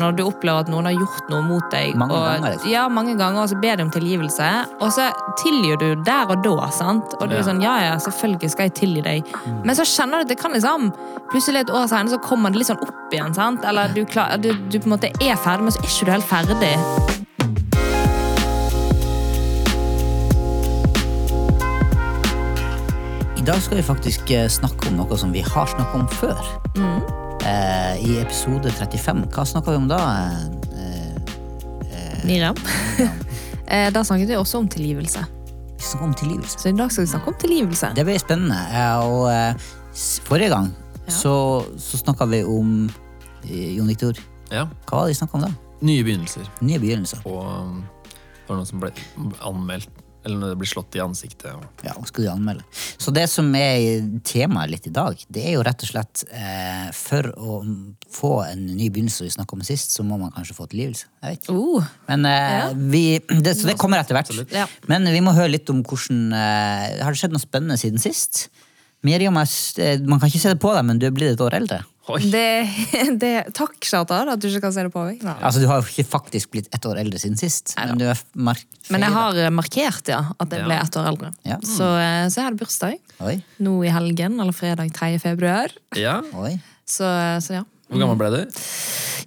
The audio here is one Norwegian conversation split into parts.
når du opplever at noen har gjort noe mot deg. Mange og, ganger, liksom. Ja, mange ganger, og så ber de om tilgivelse. Og så tilgir du der og da, sant? Og du er sånn, ja, ja, selvfølgelig skal jeg tilgi deg. Men så kjenner du at det kan liksom, plutselig et år senere så kommer det litt sånn opp igjen, sant? Eller du, klar, du, du på en måte er ferdig, men så er ikke du helt ferdig. I dag skal vi faktisk eh, snakke om noe som vi har snakket om før. Eh, I episode 35. Hva snakka vi om da? Eh, Miriam. Eh, da snakket vi også om tilgivelse. vi snakka om tilgivelse. Så i dag skal vi snakke om tilgivelse. Det ble spennende. eh, Og eh, forrige gang så, så snakka vi om eh, Jon Viktor. Ja. Hva var det vi snakka om da? Nye begynnelser. Nye begynnelser. Og um, det var noen som ble anmeldt, eller når det blir slått i ansiktet. Ja, hva skal du anmelde? Så det som er temaet litt i dag, det er jo rett og slett eh, For å få en ny begynnelse, som vi snakka om sist, så må man kanskje få tilgivelse. Jeg vet. Oh, Men eh, Ja. vi, det, Så det kommer etter hvert. Ja. Men vi må høre litt om hvordan eh, Har det skjedd noe spennende siden sist? Miriam, eh, man kan ikke se det på deg, men du er blitt et år eldre. Det, det, takk, Shatar, at du ikke kan se det på meg. Nei. Altså, Du har jo ikke faktisk blitt ett år eldre siden sist. Men, er Men jeg har eh, markert, ja, at jeg ble ett år eldre. Ja. Så, eh, så jeg hadde bursdag Oi, nå i helgen, eller fredag 3. februar. Ja. oi. Så, så ja. Hvor gammel ble du?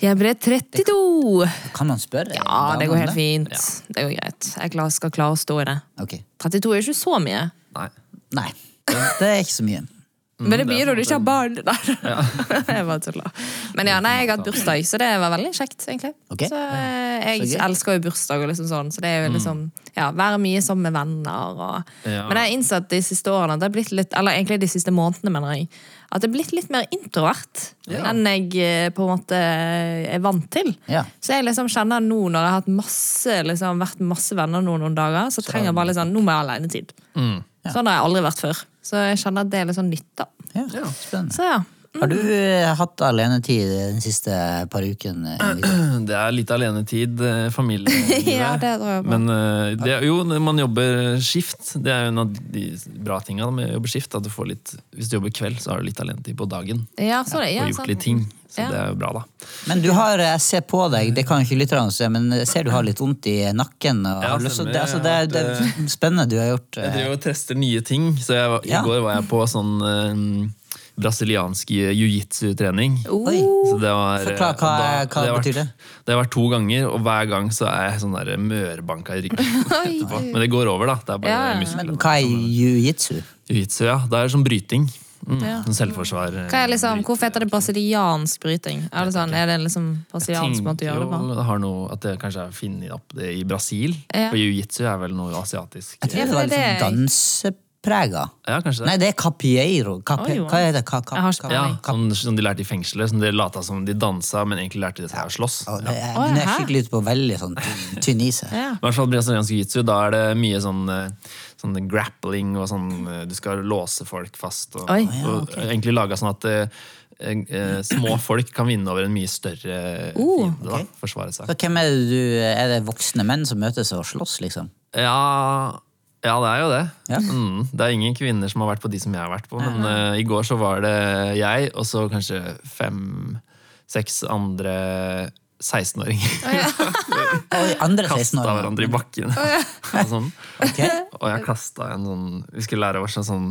Jeg ble 32! Kan man spørre? Ja, det går helt fint. Det går greit. Jeg skal klare å stå i det. Okay. 32 er ikke så mye. Nei. Nei, det er ikke så mye. Men det er blir når du ikke har barn. Nei, jeg bare tuller. Men ja, nei, jeg har hatt bursdag, så det var veldig kjekt, egentlig. Okay. Så eh, jeg Så elsker jo bursdag og liksom sånn, så det er jo liksom Ja, være mye sammen med venner og Ja. Men jeg har innsett de siste årene det har blitt litt Eller egentlig de siste månedene, mener jeg. At det er blitt litt mer introvert Ja. enn jeg eh, på en måte er vant til. Ja. Så jeg liksom kjenner nå, når jeg har masse, liksom, vært masse venner nå noen dager, så trenger jeg bare liksom, sånn Nå må jeg ha alenetid. Mm. Sånn har jeg aldri vært før. Så jeg kjenner at det er litt sånn nytt, da. Ja, Ja. spennende. Så ja. Har du eh, hatt alenetid den siste par ukene? Det er litt alenetid, eh, familielivet. Ja, det tror jeg på. Men eh, det, jo, når man jobber skift, det er jo en av de bra tinga med å jobbe skift. At du får litt, hvis du jobber kveld, så har du litt alenetid på dagen. Ja, så det, ja, og gjort litt ting. Så Ja. det er jo bra, da. Men du har, jeg ser på deg, det kan ikke lytterne se, men jeg ser du har litt vondt i nakken. Og Ja, lyst, stemmer. det, altså, det, er- det er spennende du har gjort. Jeg eh, driver og tester nye ting. Så jeg. I går var jeg på sånn eh, brasiliansk jiu-jitsu-trening. Så det var, Forklar, hva- da, hva det betyr det? Det har vært to ganger, og hver gang så er jeg sånn der mørbanka i ryggen. Men det går over, da. Det er bare Ja, ja. Men hva er jiu-jitsu? Jiu-jitsu, ja. Det er sånn bryting. Mm. Ja. Selvforsvar. eh, Hva er liksom, hvorfor heter det brasiliansk bryting? Er det, sånn, er det liksom brasiliansk måte å gjøre det på? Jo, det har noe, at det kanskje er funnet opp det i Brasil. Ja. For jiu-jitsu er vel noe asiatisk. Jeg tror det var liksom danseprega. Ja, kanskje det. Nei, det er capiero. Capi, oh, hva er det? Ka, ka, ka, ja, sånn, som de lærte i fengselet. Som de lata som de dansa, men egentlig lærte de seg å slåss. Å, det er, skikkelig ute på veldig sånn tynn- is her. Ja. I hvert fall brasiliansk jiu-jitsu, da er det mye sånn, eh, sånn grappling og sånn eh, Du skal låse folk fast. Og, Oi. Ja, og egentlig laga sånn at eh, eh, små folk kan vinne over en mye større Oh, fiende. da, ok. Forsvare seg. Så hvem er det du Er det voksne menn som møtes og slåss, liksom? Ja, ja, det er jo det. Ja. Mm, det er ingen kvinner som har vært på de som jeg har vært på. Men uh, i går så var det jeg og så kanskje fem-seks andre 16-åringer. Oh, ja. Kasta hverandre i bakken. Ja, sånn. okay. Og jeg kasta en sånn Vi skulle lære oss en sånn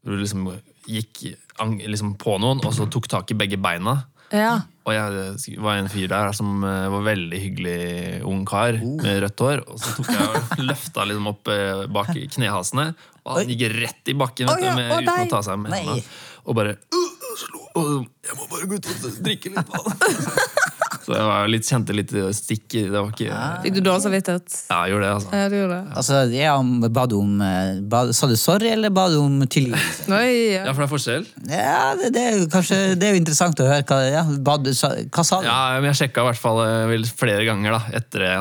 hvor du liksom gikk liksom på noen, og så tok tak i begge beina. Ja. Og jeg var en fyr der som eh, var veldig hyggelig ung kar med rødt hår. Og så tok jeg og løfta liksom opp eh, bak i knehasene, og han gikk rett i bakken vet du, med, uten å ta seg med hendene. Og bare «Øh, slo, og Jeg må bare gå ut og drikke litt vann. Så jeg var litt, kjente litt stikk i det. var ikke Fikk du dårlig samvittighet? Ja, jeg gjorde det, altså. Ja, du gjorde det. Altså, jeg om- ba du om eh, ba, Sa du sorry, eller ba du om tilgivelse? Ja, ja. for det er forskjell. Ja, det, det er jo kanskje Det er jo interessant å høre. Hva, ja, ba sa, hva sa du? Ja, men jeg sjekka i hvert fall eh, vel flere ganger da, etter det.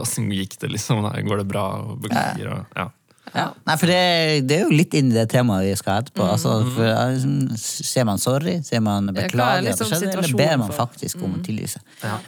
Åssen gikk det, liksom? Da? Går det bra? Og beklager, og, ja. Ja. Nei, for det, det er jo litt inn i det temaet vi skal etterpå. Altså, for, ja, liksom, man sorry? ser man er beklager? ja, liksom skjedde, eller ber man for- faktisk om tilgivelse?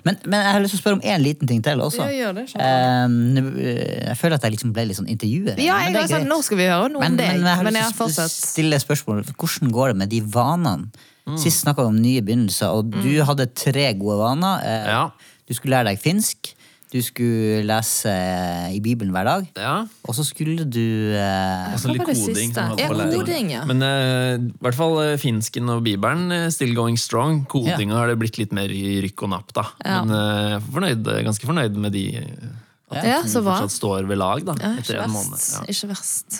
Men, men jeg har lyst til å spørre om én liten ting til også. Ja, gjør det, Eh, jeg føler at jeg liksom ble litt sånn intervjuer. Ja, men jeg har sagt nå skal vi høre noe om deg. jeg har lyst til å stille spørsmål. Hvordan går det med de vanene Sist snakka vi om nye begynnelser, og du hadde tre gode vaner. Eh, Ja. Du skulle lære deg finsk, du skulle lese eh, i Bibelen hver dag, Ja. og så skulle du eh, Hva litt koding. Ja, koding, ja. Men eh, i hvert fall eh, finsken og bibelen eh, still going strong. Kodinga har det blitt litt mer i rykk og napp, da. Ja. Men eh, fornøyd, ganske fornøyd med de. At Ja, de så bra. fortsatt står ved lag, da. Ja, etter en måned. Ja. Ikke verst.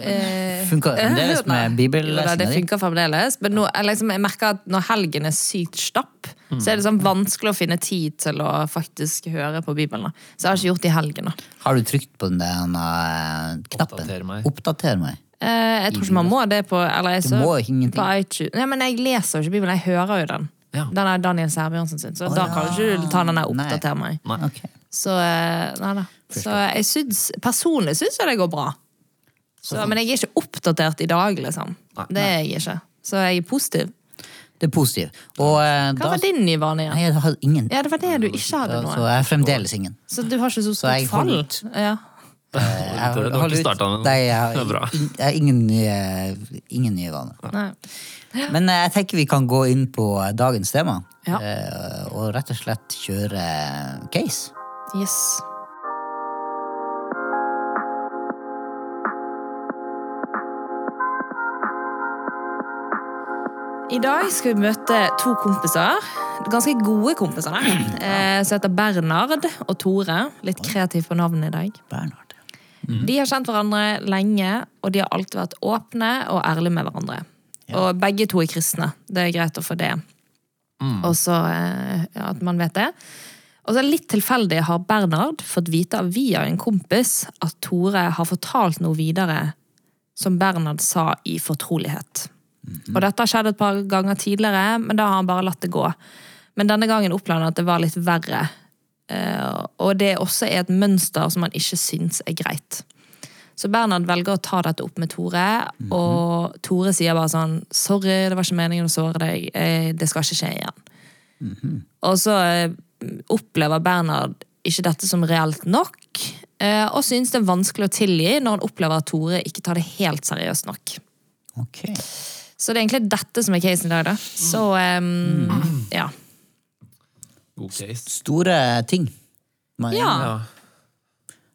eh, Funka Eh, fremdeles med da, Det funka fremdeles. Men nå, jeg, liksom, jeg merker at når helgen er sykt stapp, Mm. så er det sånn vanskelig å finne tid til å faktisk høre på Bibelen. da. Så jeg har ikke gjort det i helgen. da. Har du trykt på den der eh, knappen? Oppdater meg. Oppdater meg. Eh, jeg tror ikke man må det på eller jeg Du så, må ingenting. På ja, men jeg leser jo ikke Bibelen, jeg hører jo den. Ja. Den er Daniel Sæbjørnsen sin, så oh, da ja. kan du ikke ta den der. 'oppdater meg'. Nei. Ok. Så, eh, nei da. så jeg syns, personlig syns jeg det går bra. Så, men jeg er ikke oppdatert i dag, liksom. Nei. Det er jeg ikke. Så jeg er positiv. Det er positivt. Og eh, Hva da var din nye vane igjen? Jeg hadde ingen. Ja, det var det du ikke hadde Så jeg er fremdeles ingen. Så du har ikke så Så stort fall? Ja. Eh, jeg Du har ikke med. Nei, jeg har, Det bra. ing- jeg har ingen nye, ingen nye vaner. Nei. Men jeg tenker vi kan gå inn på dagens tema. Ja. Og rett og slett kjøre case. Yes. I dag skal vi møte to kompiser. Ganske gode kompiser. Eh, som heter Bernard og Tore. Litt kreativ på navnet i dag. Bernhard. De har kjent hverandre lenge, og de har alltid vært åpne og ærlige med hverandre. Og begge to er kristne. Det er greit å få det. Og så eh, at man vet det. Og så litt tilfeldig har Bernhard fått vite via en kompis at Tore har fortalt noe videre som Bernhard sa i fortrolighet. Og dette har skjedd et par ganger tidligere, men da har han bare latt det gå. Men denne gangen opplevde han at det var litt verre. Eh, og det også er et mønster som han ikke syns er greit. Så Bernhard velger å ta dette opp med Tore, og Tore sier bare sånn 'Sorry, det var ikke meningen å såre deg. eh, Det skal ikke skje igjen'. Og så eh, opplever Bernhard ikke dette som reelt nok, eh, og synes det er vanskelig å tilgi når han opplever at Tore ikke tar det helt seriøst nok. Ok. Så det er egentlig dette som er casen i dag, da. Så eh, ja. God case. Store ting. Man- Ja. Ja.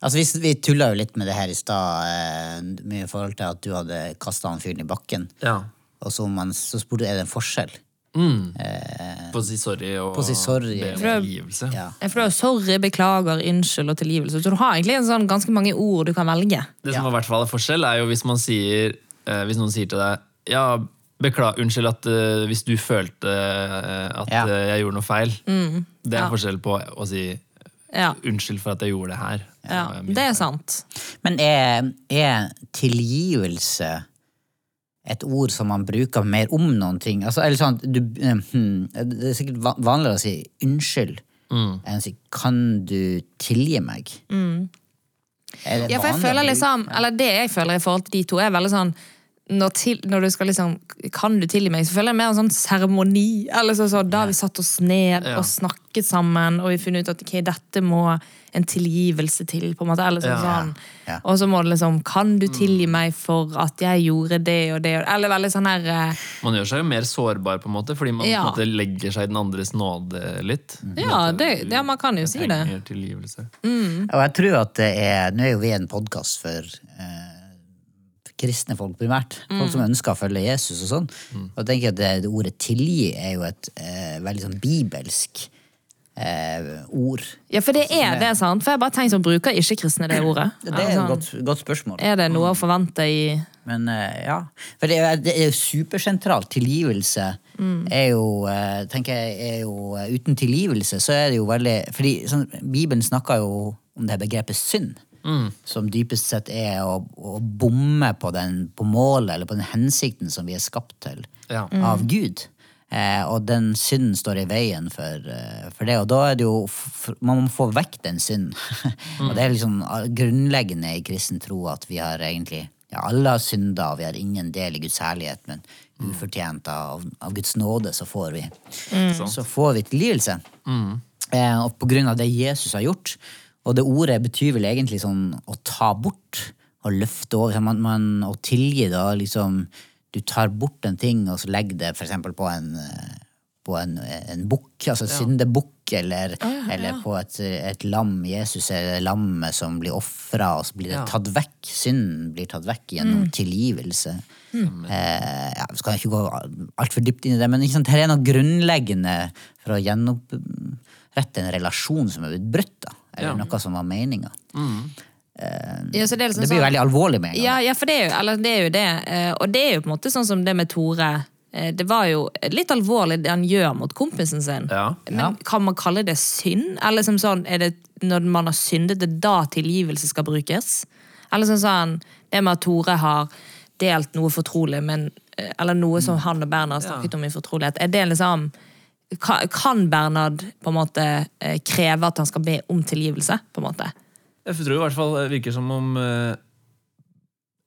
Altså, vi, vi tulla jo litt med det her i stad, eh, med i forhold til at du hadde kasta han fyren i bakken. ja. Og så, man, så spurte er det en forskjell. På å si sorry og På å si sorry. be om For- tilgivelse. Ja. Jeg får da sorry, beklager, unnskyld og tilgivelse. Så du har egentlig en sånn ganske mange ord du kan velge. Det som i hvert fall er forskjell, er jo hvis man sier eh, Hvis noen sier til deg Ja, beklager, unnskyld at uh, hvis du følte uh, at Ja. uh, jeg gjorde noe feil. Det er Ja. forskjell på å si Ja, unnskyld for at jeg gjorde det her. ja det er sant. Men er, er tilgivelse et ord som man bruker mer om noen ting? Altså, eller sånn, du, eh, hmm, det er sikkert vanligere å si unnskyld Mm. enn å si kan du tilgi meg? Er det Ja, for jeg føler liksom, eller Det jeg føler i forhold til de to, er veldig sånn når, til, når du skal liksom Kan du tilgi meg? Så føler jeg mer en sånn seremoni. Eller så, så, da har vi satt oss ned Ja. og snakket sammen, og vi funnet ut at ok, dette må en tilgivelse til. på en måte, eller sånn, Ja. sånn. Ja. Og så må det liksom Kan du tilgi meg for at jeg gjorde det og det? Eller veldig sånn her eh, Man gjør seg jo mer sårbar, på en måte, fordi man Ja. på en måte legger seg i den andres nåde litt. Ja, det, det, ja, man kan jo si det. Mm. Og jeg tror at det er Nå er jo vi en podkast for eh, kristne folk primært. Folk som ønsker å følge Jesus og sånn. Og jeg tenker at det, det ordet tilgi er jo et eh, veldig sånn bibelsk eh, ord. Ja, for det er det, sant? For jeg bare tenker sånn, Bruker ikke-kristne det ordet? Det er et Altså, godt, godt spørsmål. er det noe å forvente i Men eh, ja. For det er, det er jo supersentralt. Tilgivelse er jo eh, tenker jeg, er jo eh, Uten tilgivelse så er det jo veldig Fordi sånn, Bibelen snakker jo om det begrepet synd. Som dypest sett er å, å bomme på, den, på målet eller på den hensikten som vi er skapt til Ja. av Gud. Eh, og den synden står i veien for, eh, for det. Og da er det jo Man må få vekk den synden. og det er liksom grunnleggende i kristen tro at vi har egentlig ja, Alle har synda, og vi har ingen del i Guds herlighet, men ufortjent av, av Guds nåde så får vi, så får vi tilgivelse. Eh, og på grunn av det Jesus har gjort. Og det ordet betyr vel egentlig sånn å ta bort å løfte over. Man, man, å tilgi da liksom du tar bort en ting, og så legger det eksempel på en, eh, på en, en bukk, altså syndebukk, eller, eller på et, et lam. Jesus er lammet som blir ofra, og så blir det Ja. tatt vekk. Synden blir tatt vekk gjennom tilgivelse. Eh, ja, Vi skal ikke gå altfor dypt inn i det, men sant, her er noe grunnleggende for å gjenopprette en relasjon som er blitt brutt, da. Eller Ja. noe som var meninga. Ja, det, liksom Det blir jo sånn- veldig alvorlig med en gang. Ja, ja, for det er, jo, eller det er jo det. eh, Og det er jo på en måte sånn som det med Tore. Eh, Det var jo litt alvorlig det han gjør mot kompisen sin. Ja. Men Ja. kan man kalle det synd? Eller som sånn, er det når man har syndet, det da tilgivelse skal brukes? Eller som sånn, det med at Tore har delt noe fortrolig, men, eh, eller noe som han og Bernhard snakket om i fortrolighet, er det liksom Kan Bernhard på en måte eh, kreve at han skal be om tilgivelse? på en måte? Jeg tror i hvert fall det virker som om eh,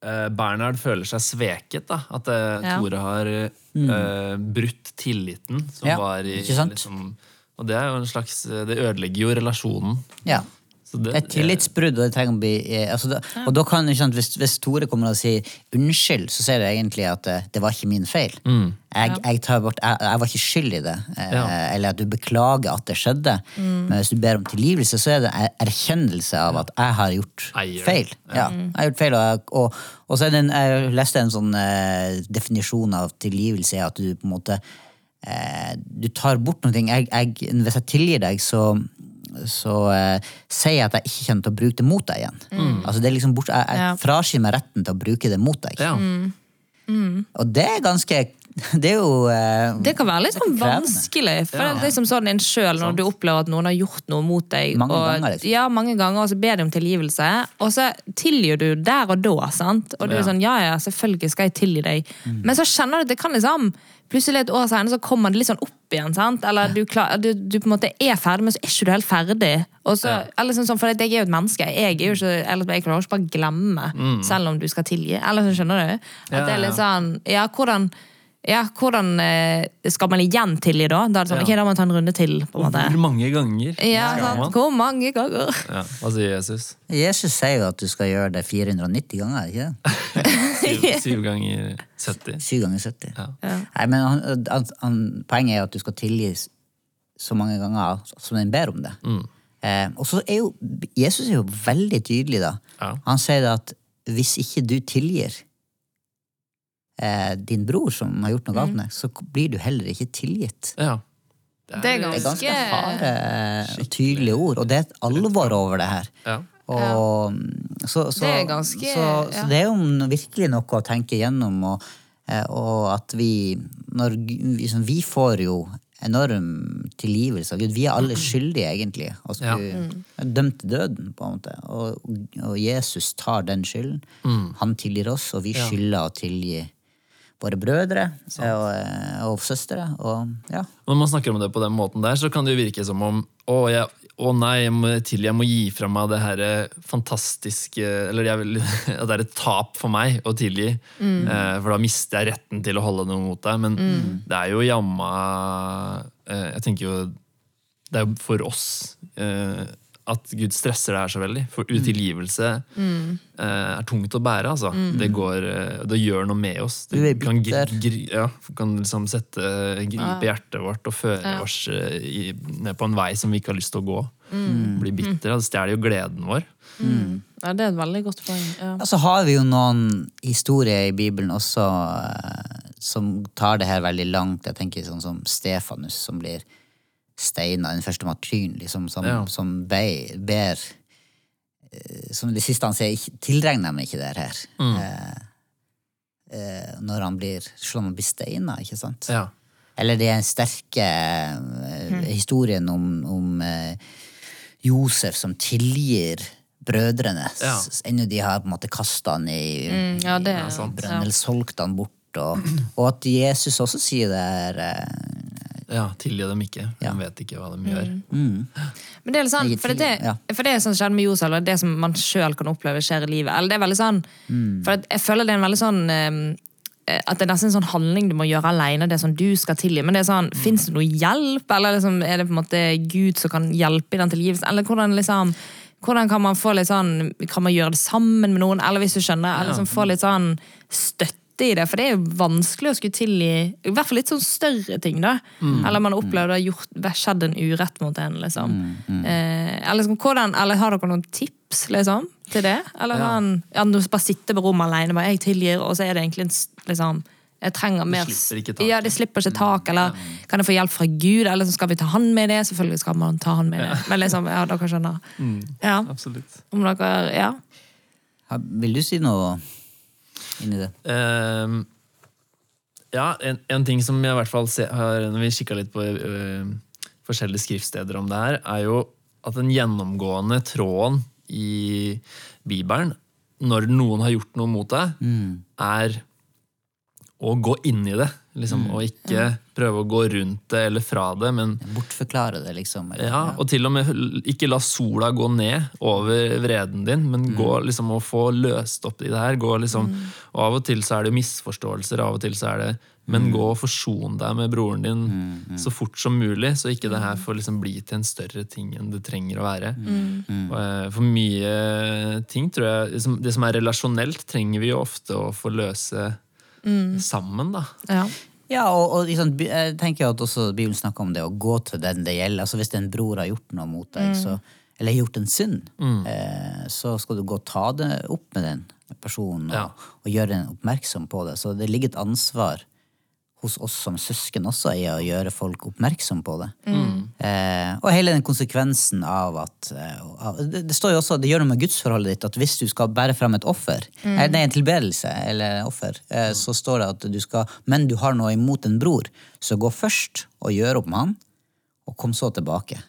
eh, Bernhard føler seg sveket. da At eh, Ja. Tore har mm. brutt tilliten som Ja, var i? Liksom, og det er jo en slags eh, Det ødelegger jo relasjonen. Ja. Så det, Et tillitsbrudd, og det trenger å bli eh, altså da, Og da kan, ikke sant, hvis, hvis Tore kommer og sier unnskyld, så sier det egentlig at eh, det var ikke min feil. Jeg, jeg, tar bort, jeg, jeg var ikke skyld i det. eh, Ja. Eller at du beklager at det skjedde. Men hvis du ber om tilgivelse, så er det en erkjennelse av at jeg har gjort Eier. feil. Ja, jeg har gjort feil, og, og, og så er det en, jeg leste en sånn eh, definisjon av tilgivelse, er at du på en måte eh, Du tar bort noe. Jeg, jeg, hvis jeg tilgir deg, så så eh, sier jeg at jeg ikke kommer til å bruke det mot deg igjen. Altså det er liksom bort, jeg jeg Ja. fraskriver meg retten til å bruke det mot deg. ja. Og det er ganske Det er jo eh, Det kan være litt sånn krevende. vanskelig. For Ja. det er liksom sånn en sjøl når du opplever at noen har gjort noe mot deg. Mange og, ganger, liksom. Ja, mange ganger, og så ber de om tilgivelse. Og så tilgir du der og da, sant? Og du er sånn ja ja, selvfølgelig skal jeg tilgi deg. Men så kjenner du at det kan liksom Plutselig et år senere så kommer det litt sånn opp igjen. sant? Eller du, klar, du, du på en måte er ferdig, men så er ikke du helt ferdig. Så, Ja. eller sånn, for jeg er jo et menneske. Jeg er jo ikke, eller jeg klarer ikke bare glemme, selv om du skal tilgi. Eller så skjønner du? At Ja, det er litt sånn Ja, hvordan ja, hvordan eh, skal man igjen tilgi da? Da er det sånn, Ja. ok, da må man ta en runde til. på en måte. hvor mange ganger Ja, skal man? Hvor mange ganger? Ja. Hva sier Jesus? Jesus sier jo at du skal gjøre det 490 ganger, ikke det? Syv, syv ganger 70? 7 ganger 70. Ja. Nei, men han, han, han, Poenget er at du skal tilgi så mange ganger som den ber om det. Eh, og så er jo Jesus er jo veldig tydelig, da. Ja. Han sier det at hvis ikke du tilgir eh, din bror som har gjort noe galt med deg, så blir du heller ikke tilgitt. ja. Det er Det er ganske ganske harde og tydelige ord, og det er et alvor over det her. ja. Og, så, så, Det er ganske- så, så det er jo virkelig noe å tenke gjennom, og, eh, og at vi når, liksom, Vi får jo enorm tilgivelse av Gud. Vi er alle skyldige, egentlig. Altså, Ja. er dømt til døden, på en måte. Og, og Jesus tar den skylden. Han tilgir oss, og vi skylder å tilgi våre brødre og, eh, og søstre. Og ja. Når man snakker om det på den måten der, så kan det jo virke som om å, jeg, å nei, jeg må, til, jeg må gi fra meg det her eh, fantastiske Eller jeg vil, at det er et tap for meg å tilgi. Eh, for da mister jeg retten til å holde noe mot deg. Men det er jo jamma eh, Jeg tenker jo Det er jo for oss eh, at Gud stresser det her så veldig. For utilgivelse eh, er tungt å bære. altså. Det, går, eh, det gjør noe med oss. Det kan, gri, gri, ja, kan liksom sette, gripe hjertet vårt og føre oss eh, i, ned på en vei som vi ikke har lyst til å gå. Bli bitter. Det stjeler jo gleden vår. Ja, det er et veldig godt poeng. Ja. Ja, så har vi jo noen historier i Bibelen også eh, som tar det her veldig langt. Jeg tenker sånn som Stefanus som blir steina, den første martyren, liksom, som, Ja. som be, ber eh, Som det siste han sier, tilregner meg ikke det her. Eh, eh, når han blir, selv om han blir steina, ikke sant? Ja. Eller det er den sterke eh, historien om, om eh, Josef som tilgir brødrene, Ja. ennå de har på en måte kasta han i, Mm, ja, det er brønnen, eller solgt han bort. Og, og at Jesus også sier det her eh, ja, tilgi dem ikke. De Ja. vet ikke hva de gjør. Men det er litt sånn, for det, for det er sånn som skjedde med Josef, eller det som man sjøl kan oppleve skjer i livet. Eller det er veldig sånn, For jeg føler det er en veldig sånn eh, At det er nesten en sånn handling du må gjøre alene. Det er sånn du skal tilgi. Men det er sånn, mm. fins det noe hjelp? Eller liksom, er det på en måte Gud som kan hjelpe i den tilgivelsen? Eller hvordan liksom hvordan kan man få litt sånn Kan man gjøre det sammen med noen? Eller hvis du skjønner, eller liksom få litt sånn støtte i det, for det er jo vanskelig å skulle tilgi i hvert fall litt sånn større ting. da. Eller man opplever det har ha skjedd en urett mot en. liksom. Eh, eller, liksom, hvordan, eller har dere noen tips liksom, til det? Eller Ja. har han, ja, du bare sitter på rommet alene bare 'jeg tilgir', og så er det egentlig en liksom, jeg trenger mer slipper ikke tak. Ja, det slipper ikke tak, eller kan jeg få hjelp fra Gud? Eller skal vi ta han med i det? Selvfølgelig skal man ta han med i det. Men liksom, ja, dere skjønner. Ja, Absolutt. om dere, ja. Vil du si noe inni det? Ehm, ja, en, en ting som jeg i hvert fall ser, har, når vi kikka litt på uh, forskjellige skriftsteder om det her, er jo at den gjennomgående tråden i Bibelen, når noen har gjort noe mot deg, er å gå inn i det. Liksom, Og ikke prøve å gå rundt det eller fra det, men Bortforklare det, liksom? Eller, ja, og til og med ikke la sola gå ned over vreden din, men gå liksom og få løst opp i det her. Gå liksom, og Av og til så er det misforståelser, av og til så er det Men gå og forson deg med broren din så fort som mulig, så ikke det her får liksom bli til en større ting enn det trenger å være. Eh, For mye ting, tror jeg Det som er relasjonelt, trenger vi jo ofte å få løse sammen, da. ja. Ja, og, og liksom, jeg tenker at også Bibelen snakker om det å gå til den det gjelder. Altså Hvis en bror har gjort noe mot deg, så, eller gjort en synd, eh, så skal du gå og ta det opp med den personen og, Ja. og gjøre den oppmerksom på det. Så det ligger et ansvar hos oss som søsken også i å gjøre folk oppmerksom på det. Eh, og hele den konsekvensen av at eh, av, det, det står jo også, det gjør noe med gudsforholdet ditt at hvis du skal bære frem et offer, eh, nei, en tilbedelse eller offer, eh, så står det at du skal Men du har noe imot en bror, så gå først og gjør opp med han, og kom så tilbake.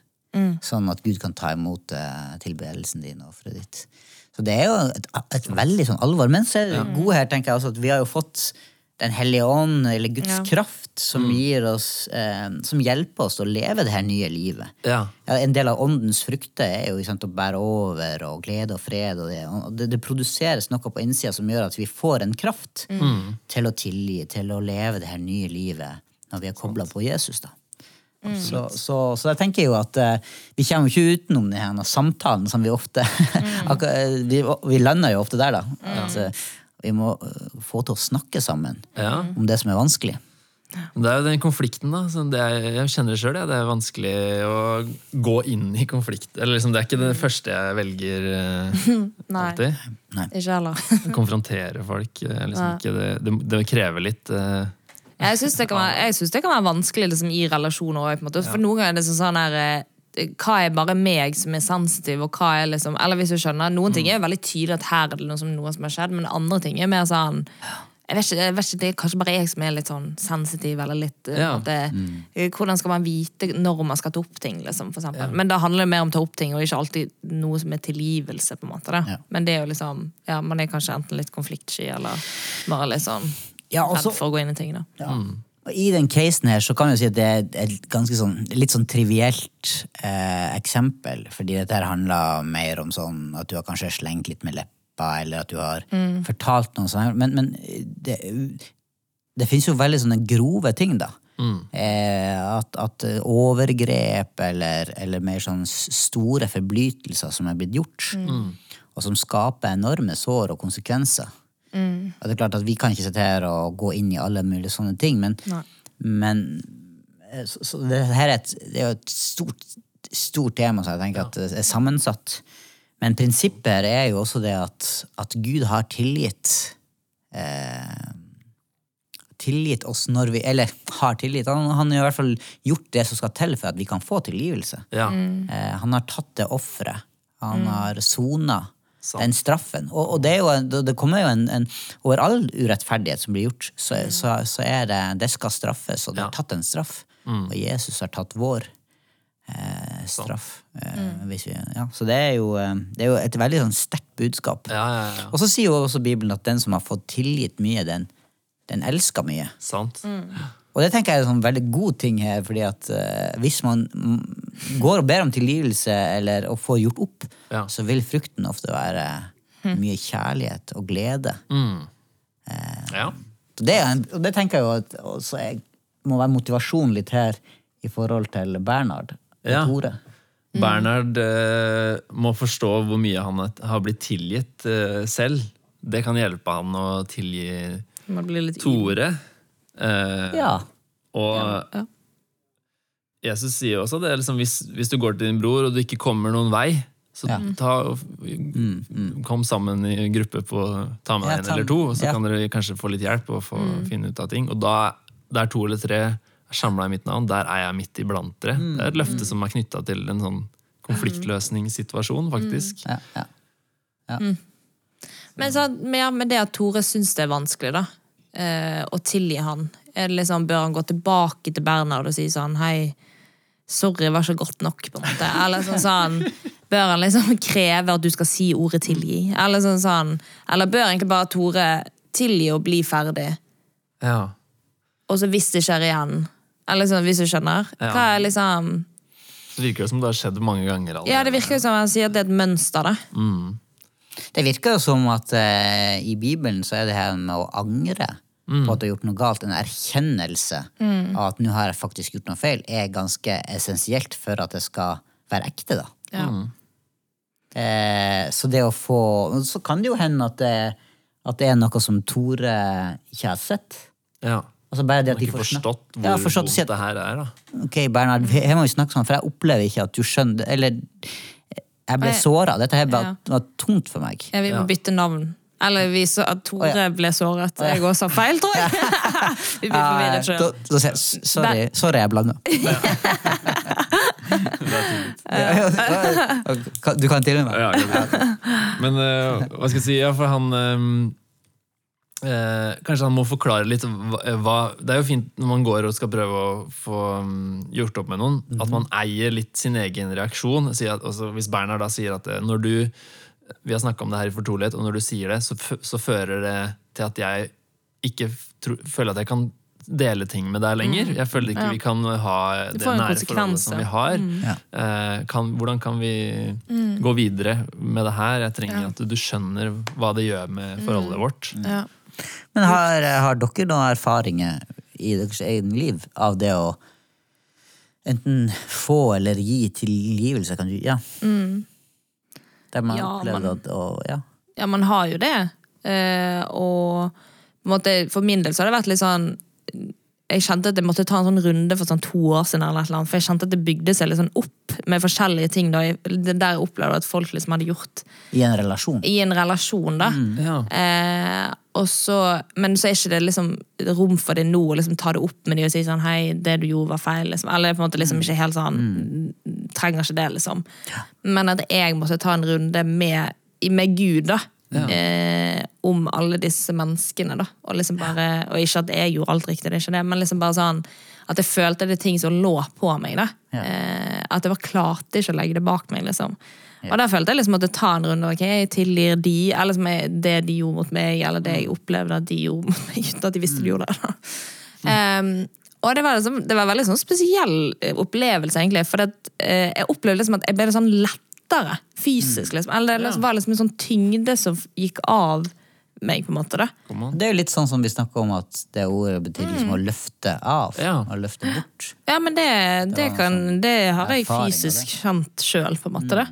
Sånn at Gud kan ta imot eh, tilbedelsen din og offeret ditt. Så det er jo et, et veldig sånn alvor. Men så er det gode her, tenker jeg også, at vi har jo fått Den hellige ånd, eller Guds Ja. kraft, som gir oss eh, Som hjelper oss å leve det her nye livet. Ja. Ja, en del av åndens frukter er jo sant, å bære over og glede og fred. Og det, og det, det produseres noe på innsida som gjør at vi får en kraft til å tilgi, til å leve det her nye livet når vi er kobla på Jesus. da. Så, så, så jeg tenker jo at eh, vi kommer jo ikke utenom denne samtalen som vi ofte akkur- eh, vi, vi lander jo ofte der, da. At eh, vi må eh, få til å snakke sammen Ja. om det som er vanskelig. Det er jo den konflikten, da. Det er, jeg kjenner det sjøl. Det er vanskelig å gå inn i konflikt. Eller liksom, det er ikke det første jeg velger eh, Nei. alltid. Ikke heller. Konfrontere folk. er Liksom ikke det, det, det krever litt Uh, Jeg syns det, kan være- jeg synes det kan være vanskelig liksom, i relasjoner òg. For noen ganger er det sånn, sånn her eh, hva er bare meg som er sensitiv, og hva er liksom Eller hvis du skjønner, noen ting er jo veldig tydelig at her er det noe som, noe som har skjedd, men andre ting er mer sånn jeg vet, ikke, jeg vet ikke, Det er kanskje bare jeg som er litt sånn sensitiv. eller litt, eh, Ja. det, mm. Hvordan skal man vite når man skal ta opp ting? Liksom, for eksempel. Men da handler det mer om å ta opp ting, og ikke alltid noe som er tilgivelse. på en måte. Ja. Men det er jo liksom, ja, man er kanskje enten litt konfliktsky eller bare litt sånn Ja, også, redd for å gå inn i ting. da. Ja. Og I den casen her så kan jeg si at det er et ganske sånn, litt sånn trivielt eh, eksempel. Fordi dette her handler mer om sånn at du har kanskje slengt litt med leppa, eller at du har fortalt noe sånt. Men, men det, det finnes jo veldig sånne grove ting, da. Eh, at, at overgrep eller, eller mer sånn store forbrytelser som er blitt gjort, og som skaper enorme sår og konsekvenser. Og det er klart at Vi kan ikke sitte her og gå inn i alle mulige sånne ting, men, men eh, så, så det her er, et, det er jo et stort, stort tema, så jeg tenker at det er sammensatt. Men prinsippet her er jo også det at, at Gud har tilgitt eh, Tilgitt oss når vi Eller har tilgitt. Han, han har i hvert fall gjort det som skal til for at vi kan få tilgivelse. Ja. Eh, han har tatt det offeret. Han har sona Sant. den straffen. Og, og det, er jo en, det kommer jo en, en Over all urettferdighet som blir gjort, så, så, så er det Det skal straffes, og det er Ja. tatt en straff. Og Jesus har tatt vår eh, straff. Eh, hvis vi, ja. Så det er, jo, eh, det er jo et veldig sånn sterkt budskap. Ja, ja, ja. Og så sier jo også Bibelen at den som har fått tilgitt mye, den, den elsker mye. Sant. Og det tenker jeg er en sånn veldig god ting her, fordi at uh, hvis man mm, går og ber om tilgivelse eller å få gjort opp, Ja. så vil frukten ofte være mye kjærlighet og glede. Ja. Så det, er og det tenker jeg jo at også jeg må være motivasjon litt her i forhold til Bernhard og Ja. Tore. Bernhard uh, må forstå hvor mye han har- blitt tilgitt selv. Det kan hjelpe han å tilgi Tore. Eh, Ja. Og Ja. Jesus sier også det, liksom, hvis, hvis du går til din bror og du ikke kommer noen vei, så Ja. ta, og- kom sammen i gruppe på ta med Ja, deg en eller to, og så ja. kan dere kanskje få litt hjelp og få finne ut av ting. Og da, der to eller tre er samla i mitt navn, der er jeg midt iblant dere. Det er et løfte som er knytta til en sånn konfliktløsningssituasjon, faktisk. Ja, ja. Men, så, men, ja, men det at Tore syns det er vanskelig, da, eh, å tilgi han er det liksom, Bør han gå tilbake til Bernhard og si sånn Hei, sorry, var ikke godt nok, på en måte. Eller sånn sånn Bør han liksom kreve at du skal si ordet tilgi? Eller sånn sånn Eller bør egentlig bare Tore tilgi og bli ferdig? Ja. Og så hvis det skjer igjen Eller sånn, hvis du skjønner? Ja. Hva er liksom Det virker jo som det har skjedd mange ganger allerede. Ja, det virker jo som han sier at det er et mønster, da. Det virker jo som at eh, i Bibelen så er det her med å angre på at du har gjort noe galt, en erkjennelse av at nå har jeg faktisk gjort noe feil, er ganske essensielt for at det skal være ekte, da. Ja. Eh, så det å få Så kan det jo hende at det, at det er noe som Tore ikke har sett. Ja. Altså bare det at de Ikke får forstått hvor ja, forstått vondt det her er, da. Ok, Bernhard, her må vi snakke sånn, for jeg opplever ikke at du skjønner Eller jeg ble såra. Dette her var, Ja. var tungt for meg. Ja, vi må bytte navn. Eller vi så at Tore ble såret. Jeg også sa feil, tror jeg. vi blir forvirret Eh, sjøl. da, da jeg "S- sorry, sorry, jeg blanda. Du kan til og med. Ja. Men eh, hva skal jeg si? Ja, for han eh, eh, Kanskje han må forklare litt hva, hva Det er jo fint når man går og skal prøve å få mm, gjort opp med noen, at man eier litt sin egen reaksjon. Si at, altså, hvis Bernhard da sier at eh, når du Vi har snakka om det her i fortrolighet, og når du sier det, så, f så fører det til at jeg ikke tro, føler at jeg kan dele ting med deg lenger. Jeg føler ikke Ja. vi kan ha Det nære forholdet som vi har. Ja. Eh, kan, hvordan kan vi gå videre med det her? Jeg trenger Ja. at du skjønner hva det gjør med forholdet vårt. Ja. Men har, har dere noen erfaringer i deres egen liv av det å enten få eller gi tilgivelse? Kan du, ja. Der man Ja, opplevde man- at å, ja. ja, man har jo det. Eh, og på en måte, for min del så har det vært litt sånn Jeg kjente at jeg måtte ta en sånn runde for sånn to år siden. eller noe, For jeg kjente at det bygde seg litt sånn opp med forskjellige ting. da, jeg- det Der jeg opplevde at folk liksom hadde gjort I en relasjon. i en relasjon. da. Ja. Eh, og så, men så er ikke det liksom rom for det nå å liksom ta det opp med de og si sånn hei, det du gjorde var feil. Liksom. Eller på en måte liksom ikke helt sånn Trenger ikke det, liksom. Men at jeg måtte ta en runde med, med Gud, da. Eh, om alle disse menneskene, da. Og liksom bare, og ikke at jeg gjorde alt riktig, det er ikke det, men liksom bare sånn at jeg følte det ting som lå på meg. da. Ja. Eh, at jeg bare klarte ikke å legge det bak meg. liksom. Og der følte jeg liksom at jeg ta en runde. ok, Jeg tilgir de, eller som er det de gjorde mot meg, eller det jeg opplevde at de gjorde mot meg, uten at de visste de gjorde det. da. Em, og det var, liksom, det var veldig sånn spesiell eh, opplevelse, egentlig. For det, eh, jeg opplevde liksom at jeg ble sånn lettere fysisk. liksom. Eller det liksom, var liksom en sånn tyngde som gikk av meg, på en måte. da. Det er jo litt sånn som vi snakker om at det ordet betyr liksom å løfte av. Ja. Å løfte bort. Ja, men det, det, det kan, sånn det har jeg fysisk kjent sjøl, på en måte. da.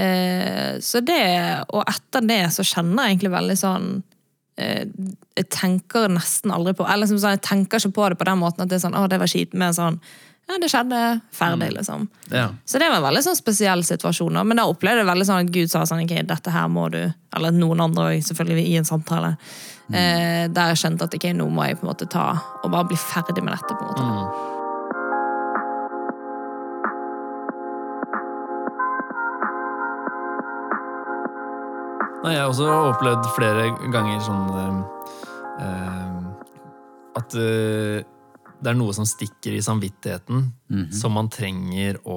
Eh, så det, og etter det så kjenner jeg egentlig veldig sånn eh, Jeg tenker nesten aldri på Eller som sånn, jeg tenker ikke på det på den måten at det er sånn, å, det var kjipt, men sånn Ja, det skjedde. Ferdig, liksom. Ja. Så det var en veldig sånn spesiell situasjon. Men da opplevde jeg veldig sånn at Gud sa sånn, ok, dette her må du Eller noen andre òg, selvfølgelig, i en samtale. Eh, der jeg skjønte at ok, nå må jeg på en måte ta og bare bli ferdig med dette. på en måte. Nei, jeg har også opplevd flere ganger sånn eh, eh, At eh, det er noe som stikker i samvittigheten, som man trenger å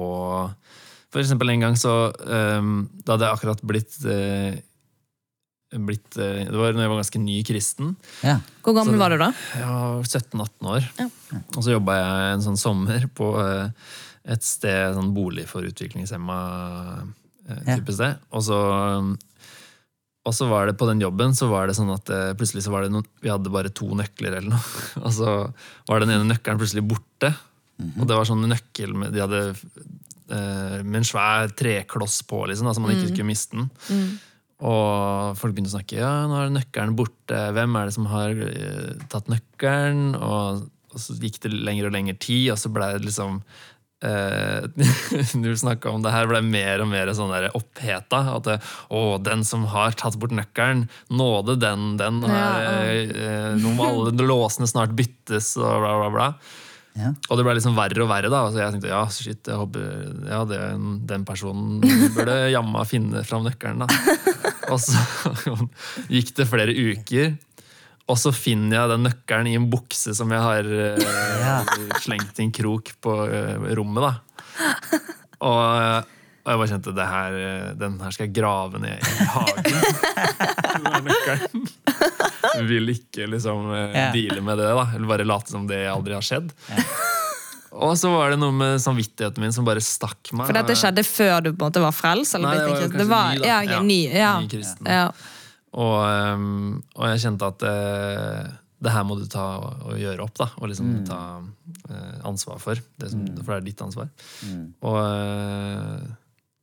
For eksempel en gang så eh, Da hadde jeg akkurat blitt eh, blitt, eh, Det var når jeg var ganske ny kristen. Ja. Hvor gammel Så- var du da? Jeg var 17-18 år. Ja. Og så jobba jeg en sånn sommer på et sted, sånn bolig for utviklingshemma eh, Ja. sted. Og så, og så var det på den jobben så var det sånn at eh, plutselig så var det noen, vi hadde bare to nøkler eller noe. Og så var den ene nøkkelen plutselig borte. Og det var sånn nøkkel med, de hadde, eh, med en svær trekloss på, liksom, da, så man ikke skulle miste den. Og folk begynte å snakke ja, nå er nøkkelen borte. Hvem er det som har eh, tatt nøkkelen? Og, og så gikk det lenger og lengre tid, og så ble det liksom Du snakka om det her, ble mer og mer sånn der oppheta. At det, å, den som har tatt bort nøkkelen, nåde den, den har Ja, eh, Nå må alle låsene snart byttes, og bla, bla, bla. Ja. Og det ble liksom verre og verre. da, Så jeg tenkte ja, shit, jeg håper, ja, det, den personen burde jamma finne fram nøkkelen. da. Og så gikk det flere uker, og så finner jeg den nøkkelen i en bukse som jeg har eh, slengt i en krok på eh, rommet. da. Og, og jeg bare kjente det her, eh, den her skal jeg grave ned i hagen. Vil ikke liksom yeah. Deale med det, da. Eller bare late som det aldri har skjedd. Og så var det noe med samvittigheten min som bare stakk meg. For dette skjedde før du på en måte var frelst? Nei, det var kanskje det var, ny, da. Ja, Ja, ny, ja. ny kristen. Ja. Og, ehm, og jeg kjente at eh, det her må du ta og, og gjøre opp, da. Og liksom ta eh, ansvar for. Det som, For det er ditt ansvar. Og, eh,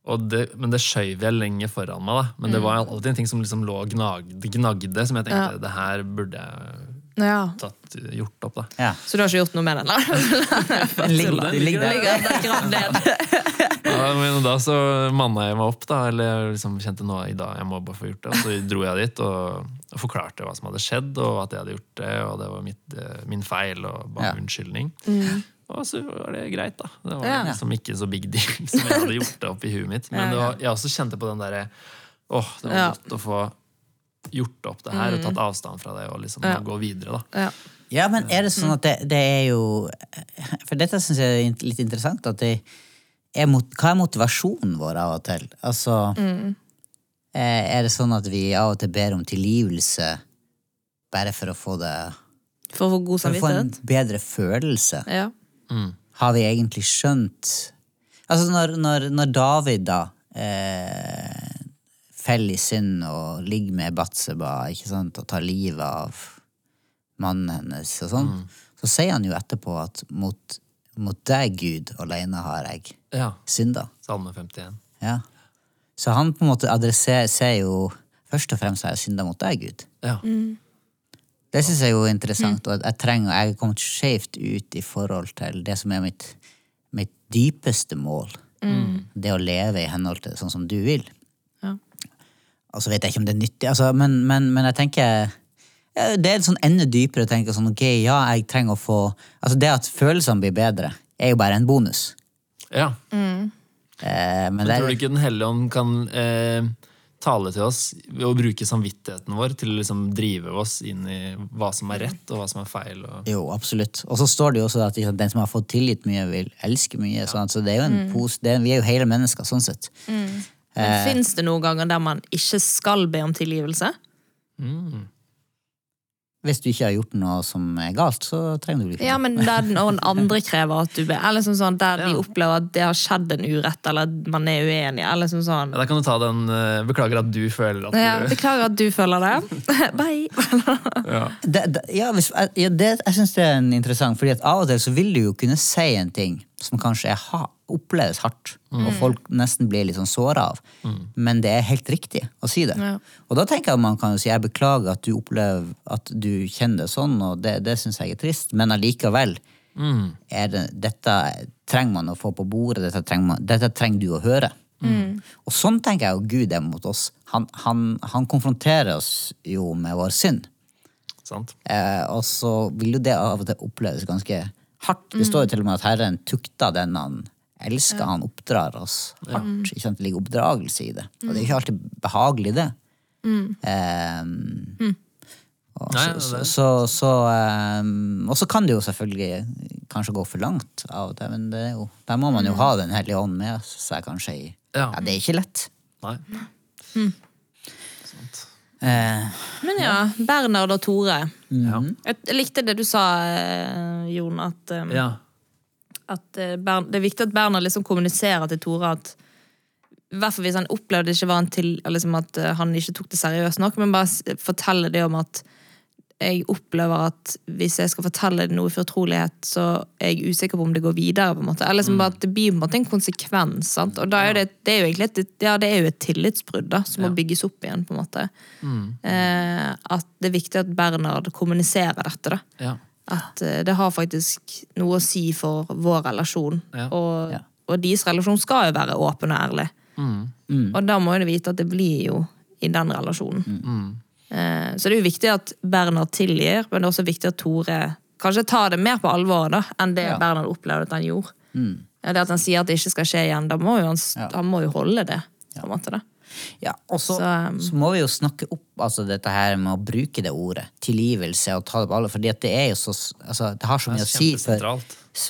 og det, men det skjøv jeg lenge foran meg. da Men det var alltid en ting som liksom lå gnagde, gnagde, som jeg tenkte det her burde jeg ja. tatt, gjort opp. da Ja. Så du har ikke gjort noe med den? Den ligger, den ligger der. Ja, men da så manna jeg meg opp, da. Eller liksom kjente nå i dag, jeg må bare få gjort det. Og så dro jeg dit og, og forklarte hva som hadde skjedd, og at jeg hadde gjort det, og det var mitt, eh, min feil, og ba om Ja. unnskyldning. Og så var det greit, da. Det var Ja. liksom ikke så big deal som jeg hadde gjort det opp i huet mitt. Men det var, jeg også kjente på den derre Åh, det var Ja. godt å få gjort opp det her og tatt avstand fra det og liksom Ja. gå videre, da. Ja. Ja, men er det sånn at det, det er jo For dette syns jeg er litt interessant. At det er mot, hva er motivasjonen vår av og til? Altså mm. Er det sånn at vi av og til ber om tilgivelse bare for å få det For å få god For å få en bedre følelse? Ja. Har vi egentlig skjønt Altså, når, når, når David da eh, faller i synd og ligger med Batseba ikke sant, og tar livet av mannen hennes og sånn, så sier han jo etterpå at mot, mot deg, Gud, alene har jeg Ja. synda. Salme 51. Ja. Så han på en måte adresserer ser jo Først og fremst har jeg synda mot deg, Gud. Ja. Det syns jeg er jo interessant, og jeg, trenger, jeg er kommet skjevt ut i forhold til det som er mitt, mitt dypeste mål. Det å leve i henhold til sånn som du vil. Ja. Og så vet jeg ikke om det er nyttig, altså, men, men, men jeg tenker Det er sånn enda dypere å tenke sånn, ok, ja, jeg trenger å få Altså, det at følelsene blir bedre, er jo bare en bonus. ja. Eh, men Men det tror du ikke Den hellige ånd kan eh, tale til oss ved å bruke samvittigheten vår til å liksom drive oss inn i hva som er rett, og hva som er feil? Og... jo, absolutt. Og så står det jo også at den som har fått tilgitt mye, vil elske mye. Sånn, at- så det er jo en pos, det er, vi er jo hele mennesker, sånn sett. Men Fins det noen ganger der man ikke skal be om tilgivelse? Hvis du ikke har gjort noe som er galt, så trenger du ikke Ja, men der noen andre krever at du ber. Eller sånn sånn, der de opplever at det har skjedd en urett, eller at man er uenig. Eller sånn sånn. Ja, da kan du ta den eh, Beklager at du føler at du Ja, beklager at du føler det. Bye! ja. det, det, ja, hvis, ja, det, jeg syns det er en interessant, fordi at av og til så vil du jo kunne si en ting som kanskje er ha, oppleves hardt, og folk nesten blir litt sånn såra av, men det er helt riktig å si det. Ja. Og da tenker jeg at man kan jo si jeg beklager at du opplever at du kjenner det sånn, og det, det syns jeg er trist, men allikevel er det, dette trenger man å få på bordet, dette trenger, man, dette trenger du å høre. Og sånn tenker jeg jo Gud er mot oss. Han, han, han konfronterer oss jo med vår synd. Sant? Eh, og så vil jo det av og til oppleves ganske hardt. Det står jo til og med at Herren tukta den han elsker. Han oppdrar oss hardt. Ikke sant? Det ligger oppdragelse i det. Og det er jo ikke alltid behagelig, det. Eh, og Nei, så, det- så, så, så, eh, og så kan det jo selvfølgelig kanskje gå for langt av og til, men det er jo, der må man jo ha Den hellige ånd med seg, kanskje. i Ja. ja, Det er ikke lett. Nei. Eh, Men ja, Bernhard og Tore. Ja. Jeg jeg likte det du sa, eh, Jon, at, um, ja. At eh, Bern, det er viktig at Berner liksom kommuniserer til Tore at i hvert fall hvis han opplevde ikke var han til, liksom at eh, han ikke tok det seriøst nok, men bare fortelle det om at jeg opplever at hvis jeg skal fortelle noe fortrolighet, så er jeg usikker på om det går videre. på en måte. Eller liksom bare at Det blir på en måte en konsekvens. sant? Og da er det, det er jo egentlig et, ja, det er jo et tillitsbrudd da, som må bygges opp igjen. på en måte. Eh, at det er viktig at Bernhard kommuniserer dette. da. Ja. At eh, det har faktisk noe å si for vår relasjon. Ja. Og, Ja. og deres relasjon skal jo være åpen og ærlig. Og da må jo vite at det blir jo i den relasjonen. Eh, Så det er jo viktig at Bernhard tilgir, men det er også viktig at Tore kanskje tar det mer på alvor da, enn det Ja. Bernhard opplevde at han gjorde. Ja, Det at han sier at det ikke skal skje igjen, da må jo han, Ja. han må jo holde det. på en måte da. Ja, og så, Så, um, så må vi jo snakke opp altså dette her med å bruke det ordet. Tilgivelse og ta det på alvor. For det er jo så altså, Det har så mye å si for,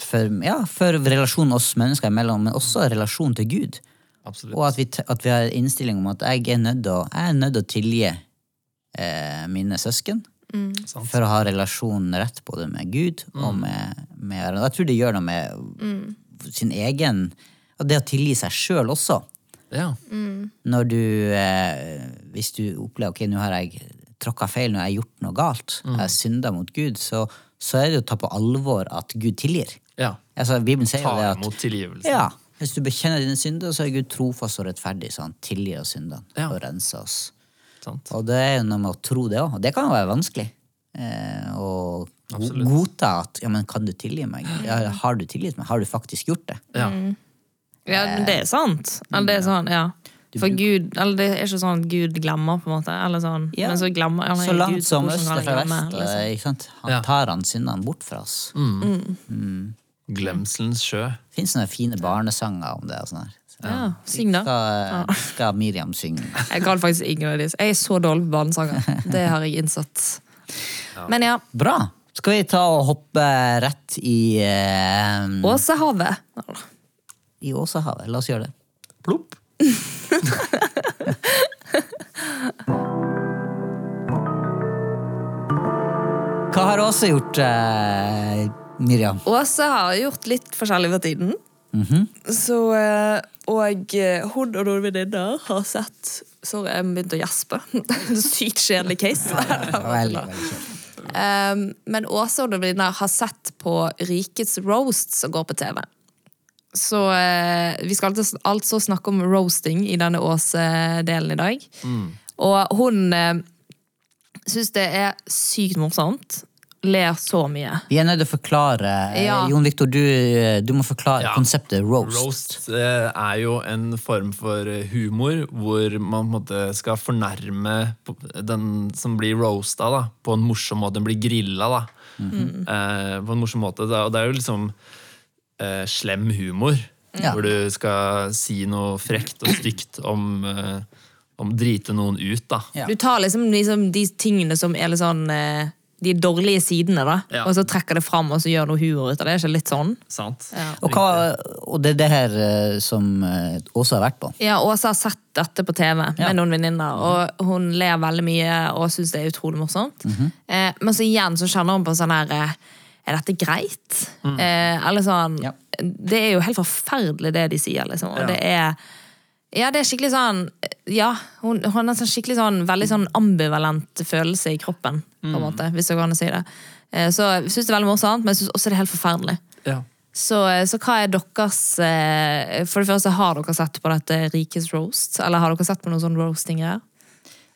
for, ja, for relasjonen oss mennesker imellom, men også relasjonen til Gud. Absolutt. Og at vi, at vi har innstilling om at jeg er nødt til å, tilgi eh, mine søsken. Mm. For å ha relasjonen rett både med Gud og med, med hverandre. Jeg tror det gjør noe med sin egen Og det å tilgi seg sjøl også. Ja. Når du eh, Hvis du opplever ok, nå har jeg tråkka feil, nå har jeg gjort noe galt, jeg har synda mot Gud, så, så er det å ta på alvor at Gud tilgir. ja. Altså, Bibelen sier Ta det at imot tilgivelse. ja, hvis du bekjenner dine synder, så er Gud trofast og rettferdig, så han tilgir oss syndene Ja. og renser oss. Sant. Og det er jo noe med å tro det òg. Og det kan jo være vanskelig. Eh, å Absolutt. godta at ja, men kan du tilgi meg? Ja, har du tilgitt meg? Har du faktisk gjort det? Ja. Ja, men det er sant. Eller det er sånn, ja. For Gud, eller det er ikke sånn at Gud glemmer, på en måte. Eller sånn, Ja. men så glemmer eller, Så langt Gud, som øst er fra vest. liksom? Han tar han syndene bort fra oss. Glemselens sjø. Det fins sånne fine barnesanger om det. og sånn her. Ja, syng da. Skal, skal Miriam synge. Jeg kan faktisk ingen av disse. Jeg er så dårlig på barnesanger. Det har jeg innsett. Men ja, Bra! Skal vi ta og hoppe rett i, eh, Åsehavet. I Åsahavet? La oss gjøre det. Plopp. Hva har Åse gjort, eh, Miriam? Åse har gjort litt forskjellig for tiden. Så, eh, og eh, hun og noen venninner har sett Sorry, jeg begynte å gjespe. Sykt kjedelig case. Veldig, veldig kjekt. Um, men Åse og noen venninner har sett på Rikets roast som går på TV. Så eh, vi skal altså, altså snakke om roasting i denne Åse-delen i dag. Og hun eh, syns det er sykt morsomt. Ler så mye. Vi er nødt til å forklare Ja. Jon Viktor, du, du må forklare Ja. konseptet roast. Roast eh, er jo en form for eh, humor hvor man på en måte skal fornærme den som blir roasta, da, på en morsom måte. Den blir grilla, da. eh, på en morsom måte. Og det er jo liksom eh, slem humor. Ja. Hvor du skal si noe frekt og stygt om, eh, om drite noen ut, da. Ja. Du tar liksom, liksom de tingene som er litt sånn eh, De dårlige sidene, da, Ja. og så trekker det fram og så gjør noe humor ut av det. Er ikke litt sånn? Sant? Og, hva, og det er det her eh, som eh, Åse har vært på. Ja, Åse har sett dette på TV med Ja. noen venninner, og hun ler veldig mye og syns det er utrolig morsomt. eh, men så igjen så kjenner hun på sånn her eh, Er dette greit? Eh, eller sånn Ja. Det er jo helt forferdelig det de sier, liksom. Og Ja. det er ja, det er skikkelig sånn Ja, hun, hun har en skikkelig sånn veldig sånn ambivalent følelse i kroppen, på en måte, hvis jeg kan si det. Eh, Så jeg syns det er veldig morsomt, men jeg syns også det er helt forferdelig. Ja. Så, så hva er deres eh, For det første, har dere sett på dette Rikets roast? Eller har dere sett på noen sånn roasting-greier?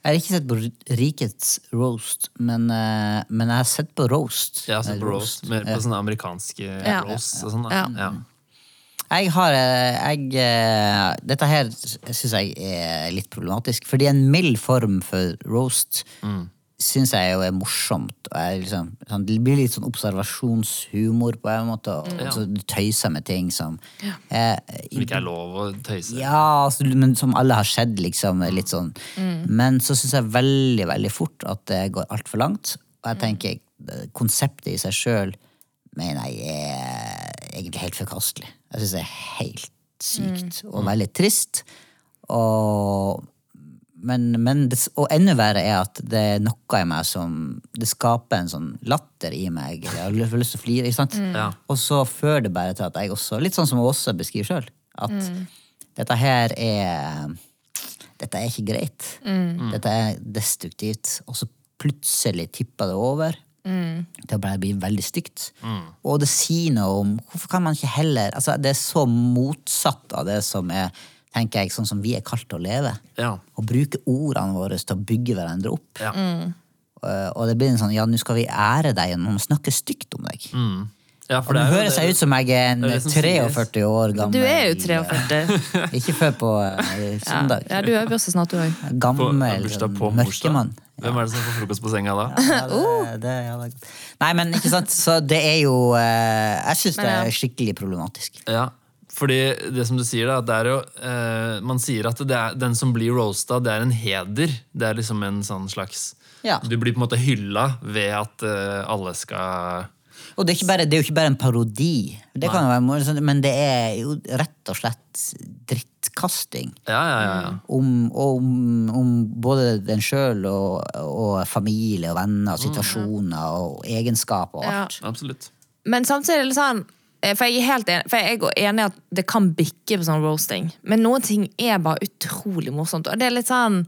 Jeg har ikke sett på Rikets roast, men, eh, men jeg har sett på roast. Ja, har sett på roast. Mer på sånne amerikanske Ja. roast og sånn. Ja. Ja. Jeg har eh, jeg, eh, Dette her syns jeg er litt problematisk, for det er en mild form for roast Mm. Syns jeg jo er morsomt. Og jeg liksom, sånn, det blir litt sånn observasjonshumor på en måte, og Ja. så du tøyser med ting som eh, Som ikke er lov å tøyse. Ja, altså, men som alle har sett, liksom. Litt sånn. Mm. Men så syns jeg veldig, veldig fort at det går altfor langt. Og jeg Mm. tenker eh, konseptet i seg sjøl mener jeg er egentlig helt forkastelig. Jeg syns det er helt sykt Mm. og veldig trist. Og men, men det, og enda verre er at det er noe i meg som Det skaper en sånn latter i meg. Jeg har lyst til å flire. ikke sant? Ja. Og så fører det bare til at jeg også, litt sånn som Åse beskriver sjøl, at dette her er Dette er ikke greit. Dette er destruktivt. Og så plutselig tipper det over. Til å bare bli veldig stygt. Og det sier noe om Hvorfor kan man ikke heller altså Det er så motsatt av det som er tenker jeg, sånn som vi er kalt til å leve. Ja. Å bruke ordene våre til å bygge hverandre opp. ja. Mm. Og det blir en sånn ja, nå skal vi ære deg gjennom å snakke stygt om deg. ja for Og det jo høres jeg ut som jeg er en det er det som sies. 43 år gammel Du er jo 43. Ikke før på søndag. Ja, ja du øver også snart, du òg. Gammel sånn mørkemann. Hvem er det som får frokost på senga da? Ja, det, det, ja, det er. Nei, men ikke sant, så det er jo eh, Jeg syns det er skikkelig problematisk. Ja, fordi det som du sier da, det er jo eh, Man sier at det er, den som blir roasta, det er en heder. Det er liksom en sånn slags Ja. Du blir på en måte hylla ved at eh, alle skal Og det er, ikke bare, det er jo ikke bare en parodi, det kan jo være men det er jo rett og slett drittkasting. Ja, ja, ja. ja. Om, om, om både den sjøl og, og familie og venner og situasjoner og egenskaper og Ja. alt. Absolutt. Men samtidig er det sånn For jeg er helt enig, for jeg er enig at det kan bikke på sånn roasting. Men noen ting er bare utrolig morsomt. Og det er litt sånn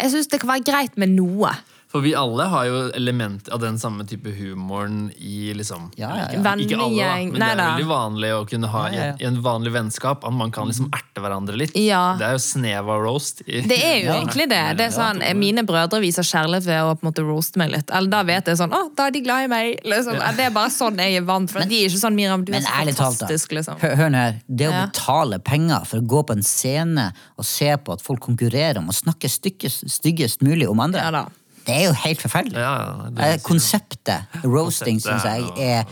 Jeg syns det kan være greit med noe. For vi alle har jo element av den samme type humoren i liksom Ja, ja, ja. Ikke, alle, da, men Nei det er veldig vanlig å kunne ha Ja, ja, ja. I, i en vanlig vennskap at man kan liksom erte hverandre litt. Ja. Det er jo snev av roast. I, Det er jo Ja. egentlig det. det er sånn, Mine brødre viser kjærlighet ved å på en måte roaste meg litt. Eller Da vet jeg sånn Å, da er de glad i meg. Liksom. Det er bare sånn jeg er vant. For de er ikke sånn Miriam, du er så fantastisk. Liksom. Hør, hør nå her. Det å betale penger for å gå på en scene og se på at folk konkurrerer om å snakke styggest, styggest mulig om andre, Ja da. Det er jo helt forferdelig. Ja, Eh. Konseptet roasting syns jeg er er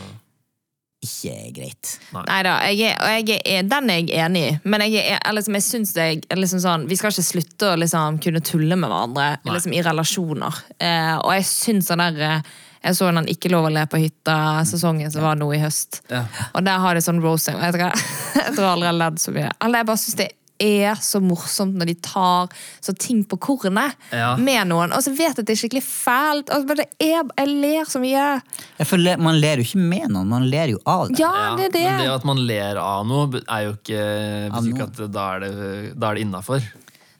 ikke greit. Nei da, er, og jeg er, den er jeg enig i. Men jeg, jeg, liksom, jeg synes det er liksom sånn, vi skal ikke slutte å liksom, kunne tulle med hverandre liksom, i relasjoner. Eh, og jeg syns den der eh, Jeg så den Ikke lov å le på hytta-sesongen som var nå i høst. Ja. Og der har de sånn roasting. Jeg tror, jeg tror aldri jeg har ledd så mye. Eller jeg bare syns det er så morsomt når de tar så ting på kornet Ja. med noen. Og så vet jeg at det er skikkelig fælt. Og, men det jeg ler så mye. Føler, man ler jo ikke med noen, man ler jo av det. Ja, det er det. Men det at man ler av noe, er jo ikke betyr ikke at da er det, da er det innafor.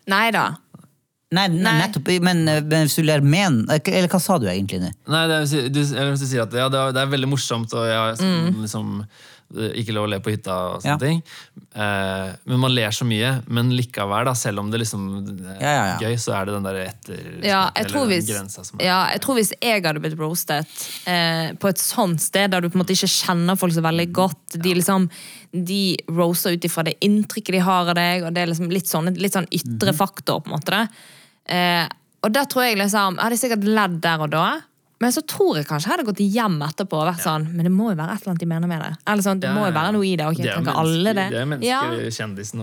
Nei da. Nei, nei, Nei. nettopp, men, men hvis du ler med en Eller hva sa du egentlig nå? Nei, det er, du, jeg vil si at ja, det, er, det er veldig morsomt, og jeg har liksom ikke lov å le på hytta og sånne Ja. ting. Eh, men man ler så mye. Men likevel, da, selv om det liksom er Ja, ja, ja. gøy, så er det den der etter... Ja, jeg tror, hvis, grensa som er. ja, jeg tror hvis jeg hadde blitt roastet eh, på et sånt sted, der du på en måte ikke kjenner folk så veldig godt De liksom, de roaster ut ifra det inntrykket de har av deg, og det er liksom litt sånn, litt sånn ytre faktor. på en måte det. Eh, og da tror jeg liksom Jeg hadde sikkert ledd der og da. Men så tror jeg kanskje jeg hadde gått hjem etterpå og vært sånn Men det må jo være et eller annet de mener med det. Eller sånn, Det Ja, må jo ja, ja. være noe i det. Okay, Det er jo alle det. Det er Ja.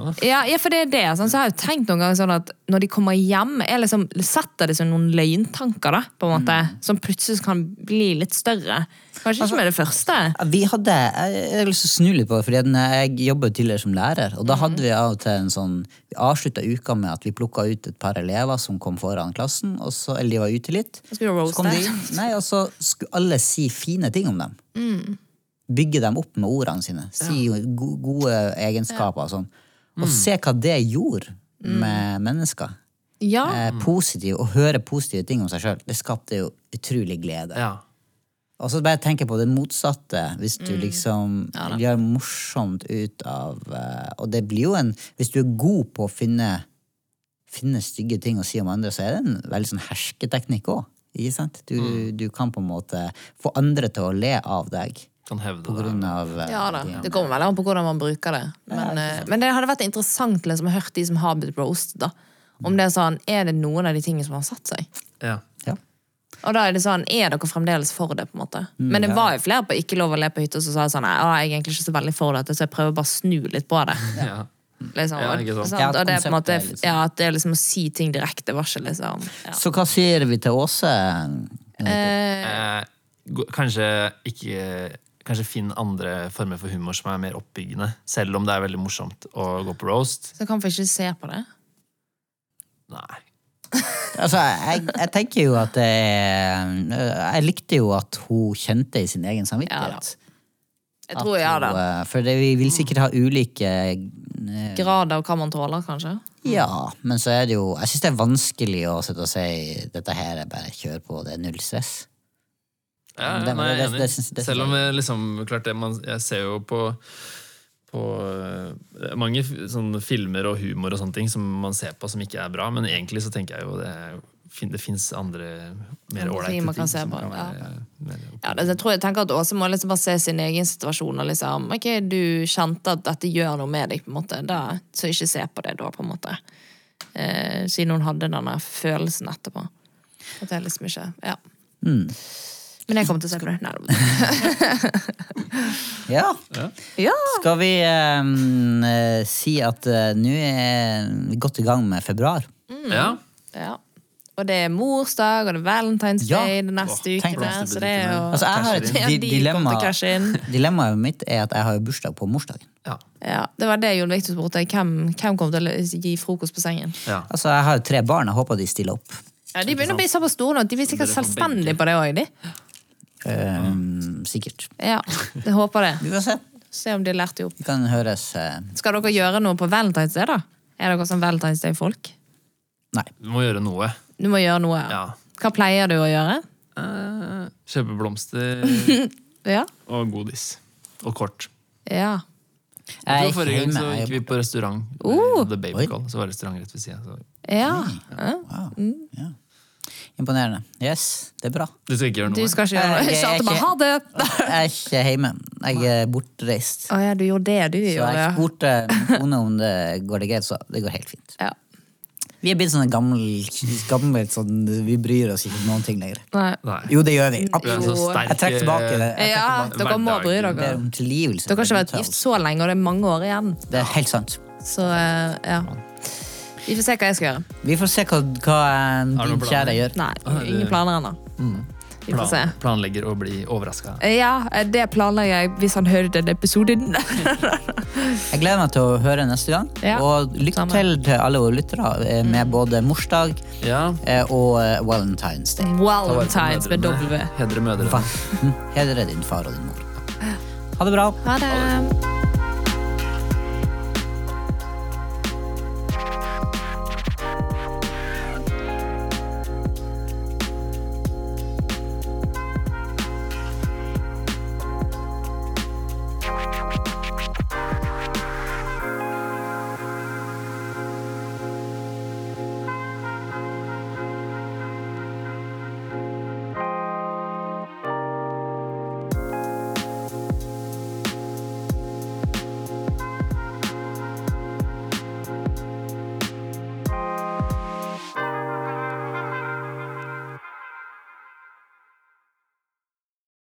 òg. Ja, ja, for det er det. Sånn, så jeg har jo tenkt noen ganger sånn at når de kommer hjem, er liksom, setter de seg noen løgntanker da, på en måte, som plutselig kan bli litt større. Kanskje ikke med det første. Vi hadde, Jeg har lyst til å snu litt på det, fordi jeg jobbet tidligere som lærer. Og da hadde vi av og til en sånn Vi avslutta uka med at vi plukka ut et par elever som kom foran klassen, og så, eller de var ute litt. Så kom de inn, nei, og så skulle alle si fine ting om dem. Bygge dem opp med ordene sine. Si ja. gode egenskaper og sånn. Og se hva det gjorde med mennesker. Ja, Eh, positiv, Å høre positive ting om seg sjøl, det skapte jo utrolig glede. Ja. Og så bare tenker jeg på det motsatte. Hvis du liksom gjør morsomt ut av eh, Og det blir jo en Hvis du er god på å finne, finne stygge ting å si om andre, så er det en veldig sånn hersketeknikk òg. Ikke sant? Du, du kan på en måte få andre til å le av deg Kan hevde på det. av eh, ja da. Det kommer veldig an på hvordan man bruker det. Men, ja, men det hadde vært interessant liksom, å høre de som har blitt roasted. da. Om det Er sånn, er det noen av de tingene som har satt seg? Ja. ja. Og da er det sånn, er dere fremdeles for det? på en måte? Men det var jo flere på Ikke lov å le på hytta som sa sånn, «Nei, jeg er egentlig ikke så veldig for dette, så jeg prøver bare å snu litt på det. Ja. Liksom. Ja? Ja, og det er på en måte, liksom- ja, at det er liksom å si ting direkte varsel, liksom ja. Så hva sier vi til Åse? Eh, kanskje ikke Kanskje finn andre former for humor som er mer oppbyggende. Selv om det er veldig morsomt å gå på roast. Så kan vi ikke se på det. Nei. Altså, jeg, jeg tenker jo at det er- Jeg likte jo at hun kjente i sin egen samvittighet. Jeg tror jeg har det. For det, vi vil sikkert ha ulike eh, Grad av hva man tåler, kanskje. Ja, men så er det jo Jeg syns det er vanskelig å sitte og si dette her er bare kjør på, det er null stress. Ja, Det- nei, jeg er det- enig. det syns- det Selv om jeg. jeg liksom klart det, man, Jeg ser jo på på eh, mange f- filmer og humor og sånne ting som man ser på som ikke er bra, men egentlig så tenker jeg jo det, er det fins andre mer ålreite ting man kan se som på, kan ja. være ja. Ja, det, jeg tror jeg tenker at Åse må liksom bare se sin egen situasjon og liksom Ok, du kjente at dette gjør noe med deg, på en måte. Da, så ikke se på det da, på en måte. Eh, siden hun hadde denne følelsen etterpå. At det liksom ikke Ja. Mm. Men jeg kommer til å se på det. Nei, det Ja. ja. Skal vi eh, si at uh, nå er vi godt i gang med februar? Ja. ja. Og det er morsdag, og det er Valentine's Ja. Day den neste tenk ukene. Så det er jo Altså, jeg har et di dilemma. Dilemmaet mitt er at jeg har bursdag på morsdagen. Ja. Ja, det var det Jon Victor spurte. Hvem, hvem kommer til å gi frokost på sengen? ja. Altså, jeg har jo tre barn, jeg håper de stiller opp. Ja, De begynner å bli såpass store nå. De blir sikkert selvstendige på det òg. Eh, sikkert. Ja, jeg håper det. Vi får se. Se om de lærte det opp. Vi kan høres eh, Skal dere gjøre noe på Valentine's Day, da? Er dere sånn Valentine's Day-folk? Nei. Du må gjøre noe. Du må gjøre noe. Ja. Hva pleier du å gjøre? Eh, kjøpe blomster Ja. og godis. Og kort. ja. Jeg Jeg tror Forrige gang hjemme. så gikk vi på restaurant. Oh! The Baby Oi. Call, så var restaurant rett ved sida. Så. Ja. ja. Wow. Ja. Imponerende. Yes, det er bra. Du skal ikke gjøre Du noe? skal ikke gjøre noe. Jeg- jeg- jeg- ha det! Jeg er ikke hjemme. Jeg er bortreist. Å ja, du gjorde det, du. Så jeg spurte min kone om det går det greit, så det går helt fint. Ja. Vi er blitt sånne gamle, gamle sånn, Vi bryr oss ikke om noen ting lenger. Nei. Jo, det gjør vi. Du så Jo. sterk. Jeg trekker tilbake det. Jeg Ja, tilbake. dere må bry dere. Dere har ikke vært gift så lenge, og det er mange år igjen. Det er helt sant. Så eh, ja. Vi får se hva jeg skal gjøre. Vi får se hva, hva eh, din kjære gjør. Nei, ingen planer ennå. Vi får se. Plan, planlegger å bli overraska. Ja, det planlegger jeg hvis han hører denne episoden. Jeg gleder meg til å høre neste gang. Ja, Og lykke samme. til til alle våre lyttere eh, med både morsdag Ja. eh, og eh, Valentine's Day. Valentines med W. Hedre mødre. Hm, Hedre din far og din mor. Ha det bra. Ha det.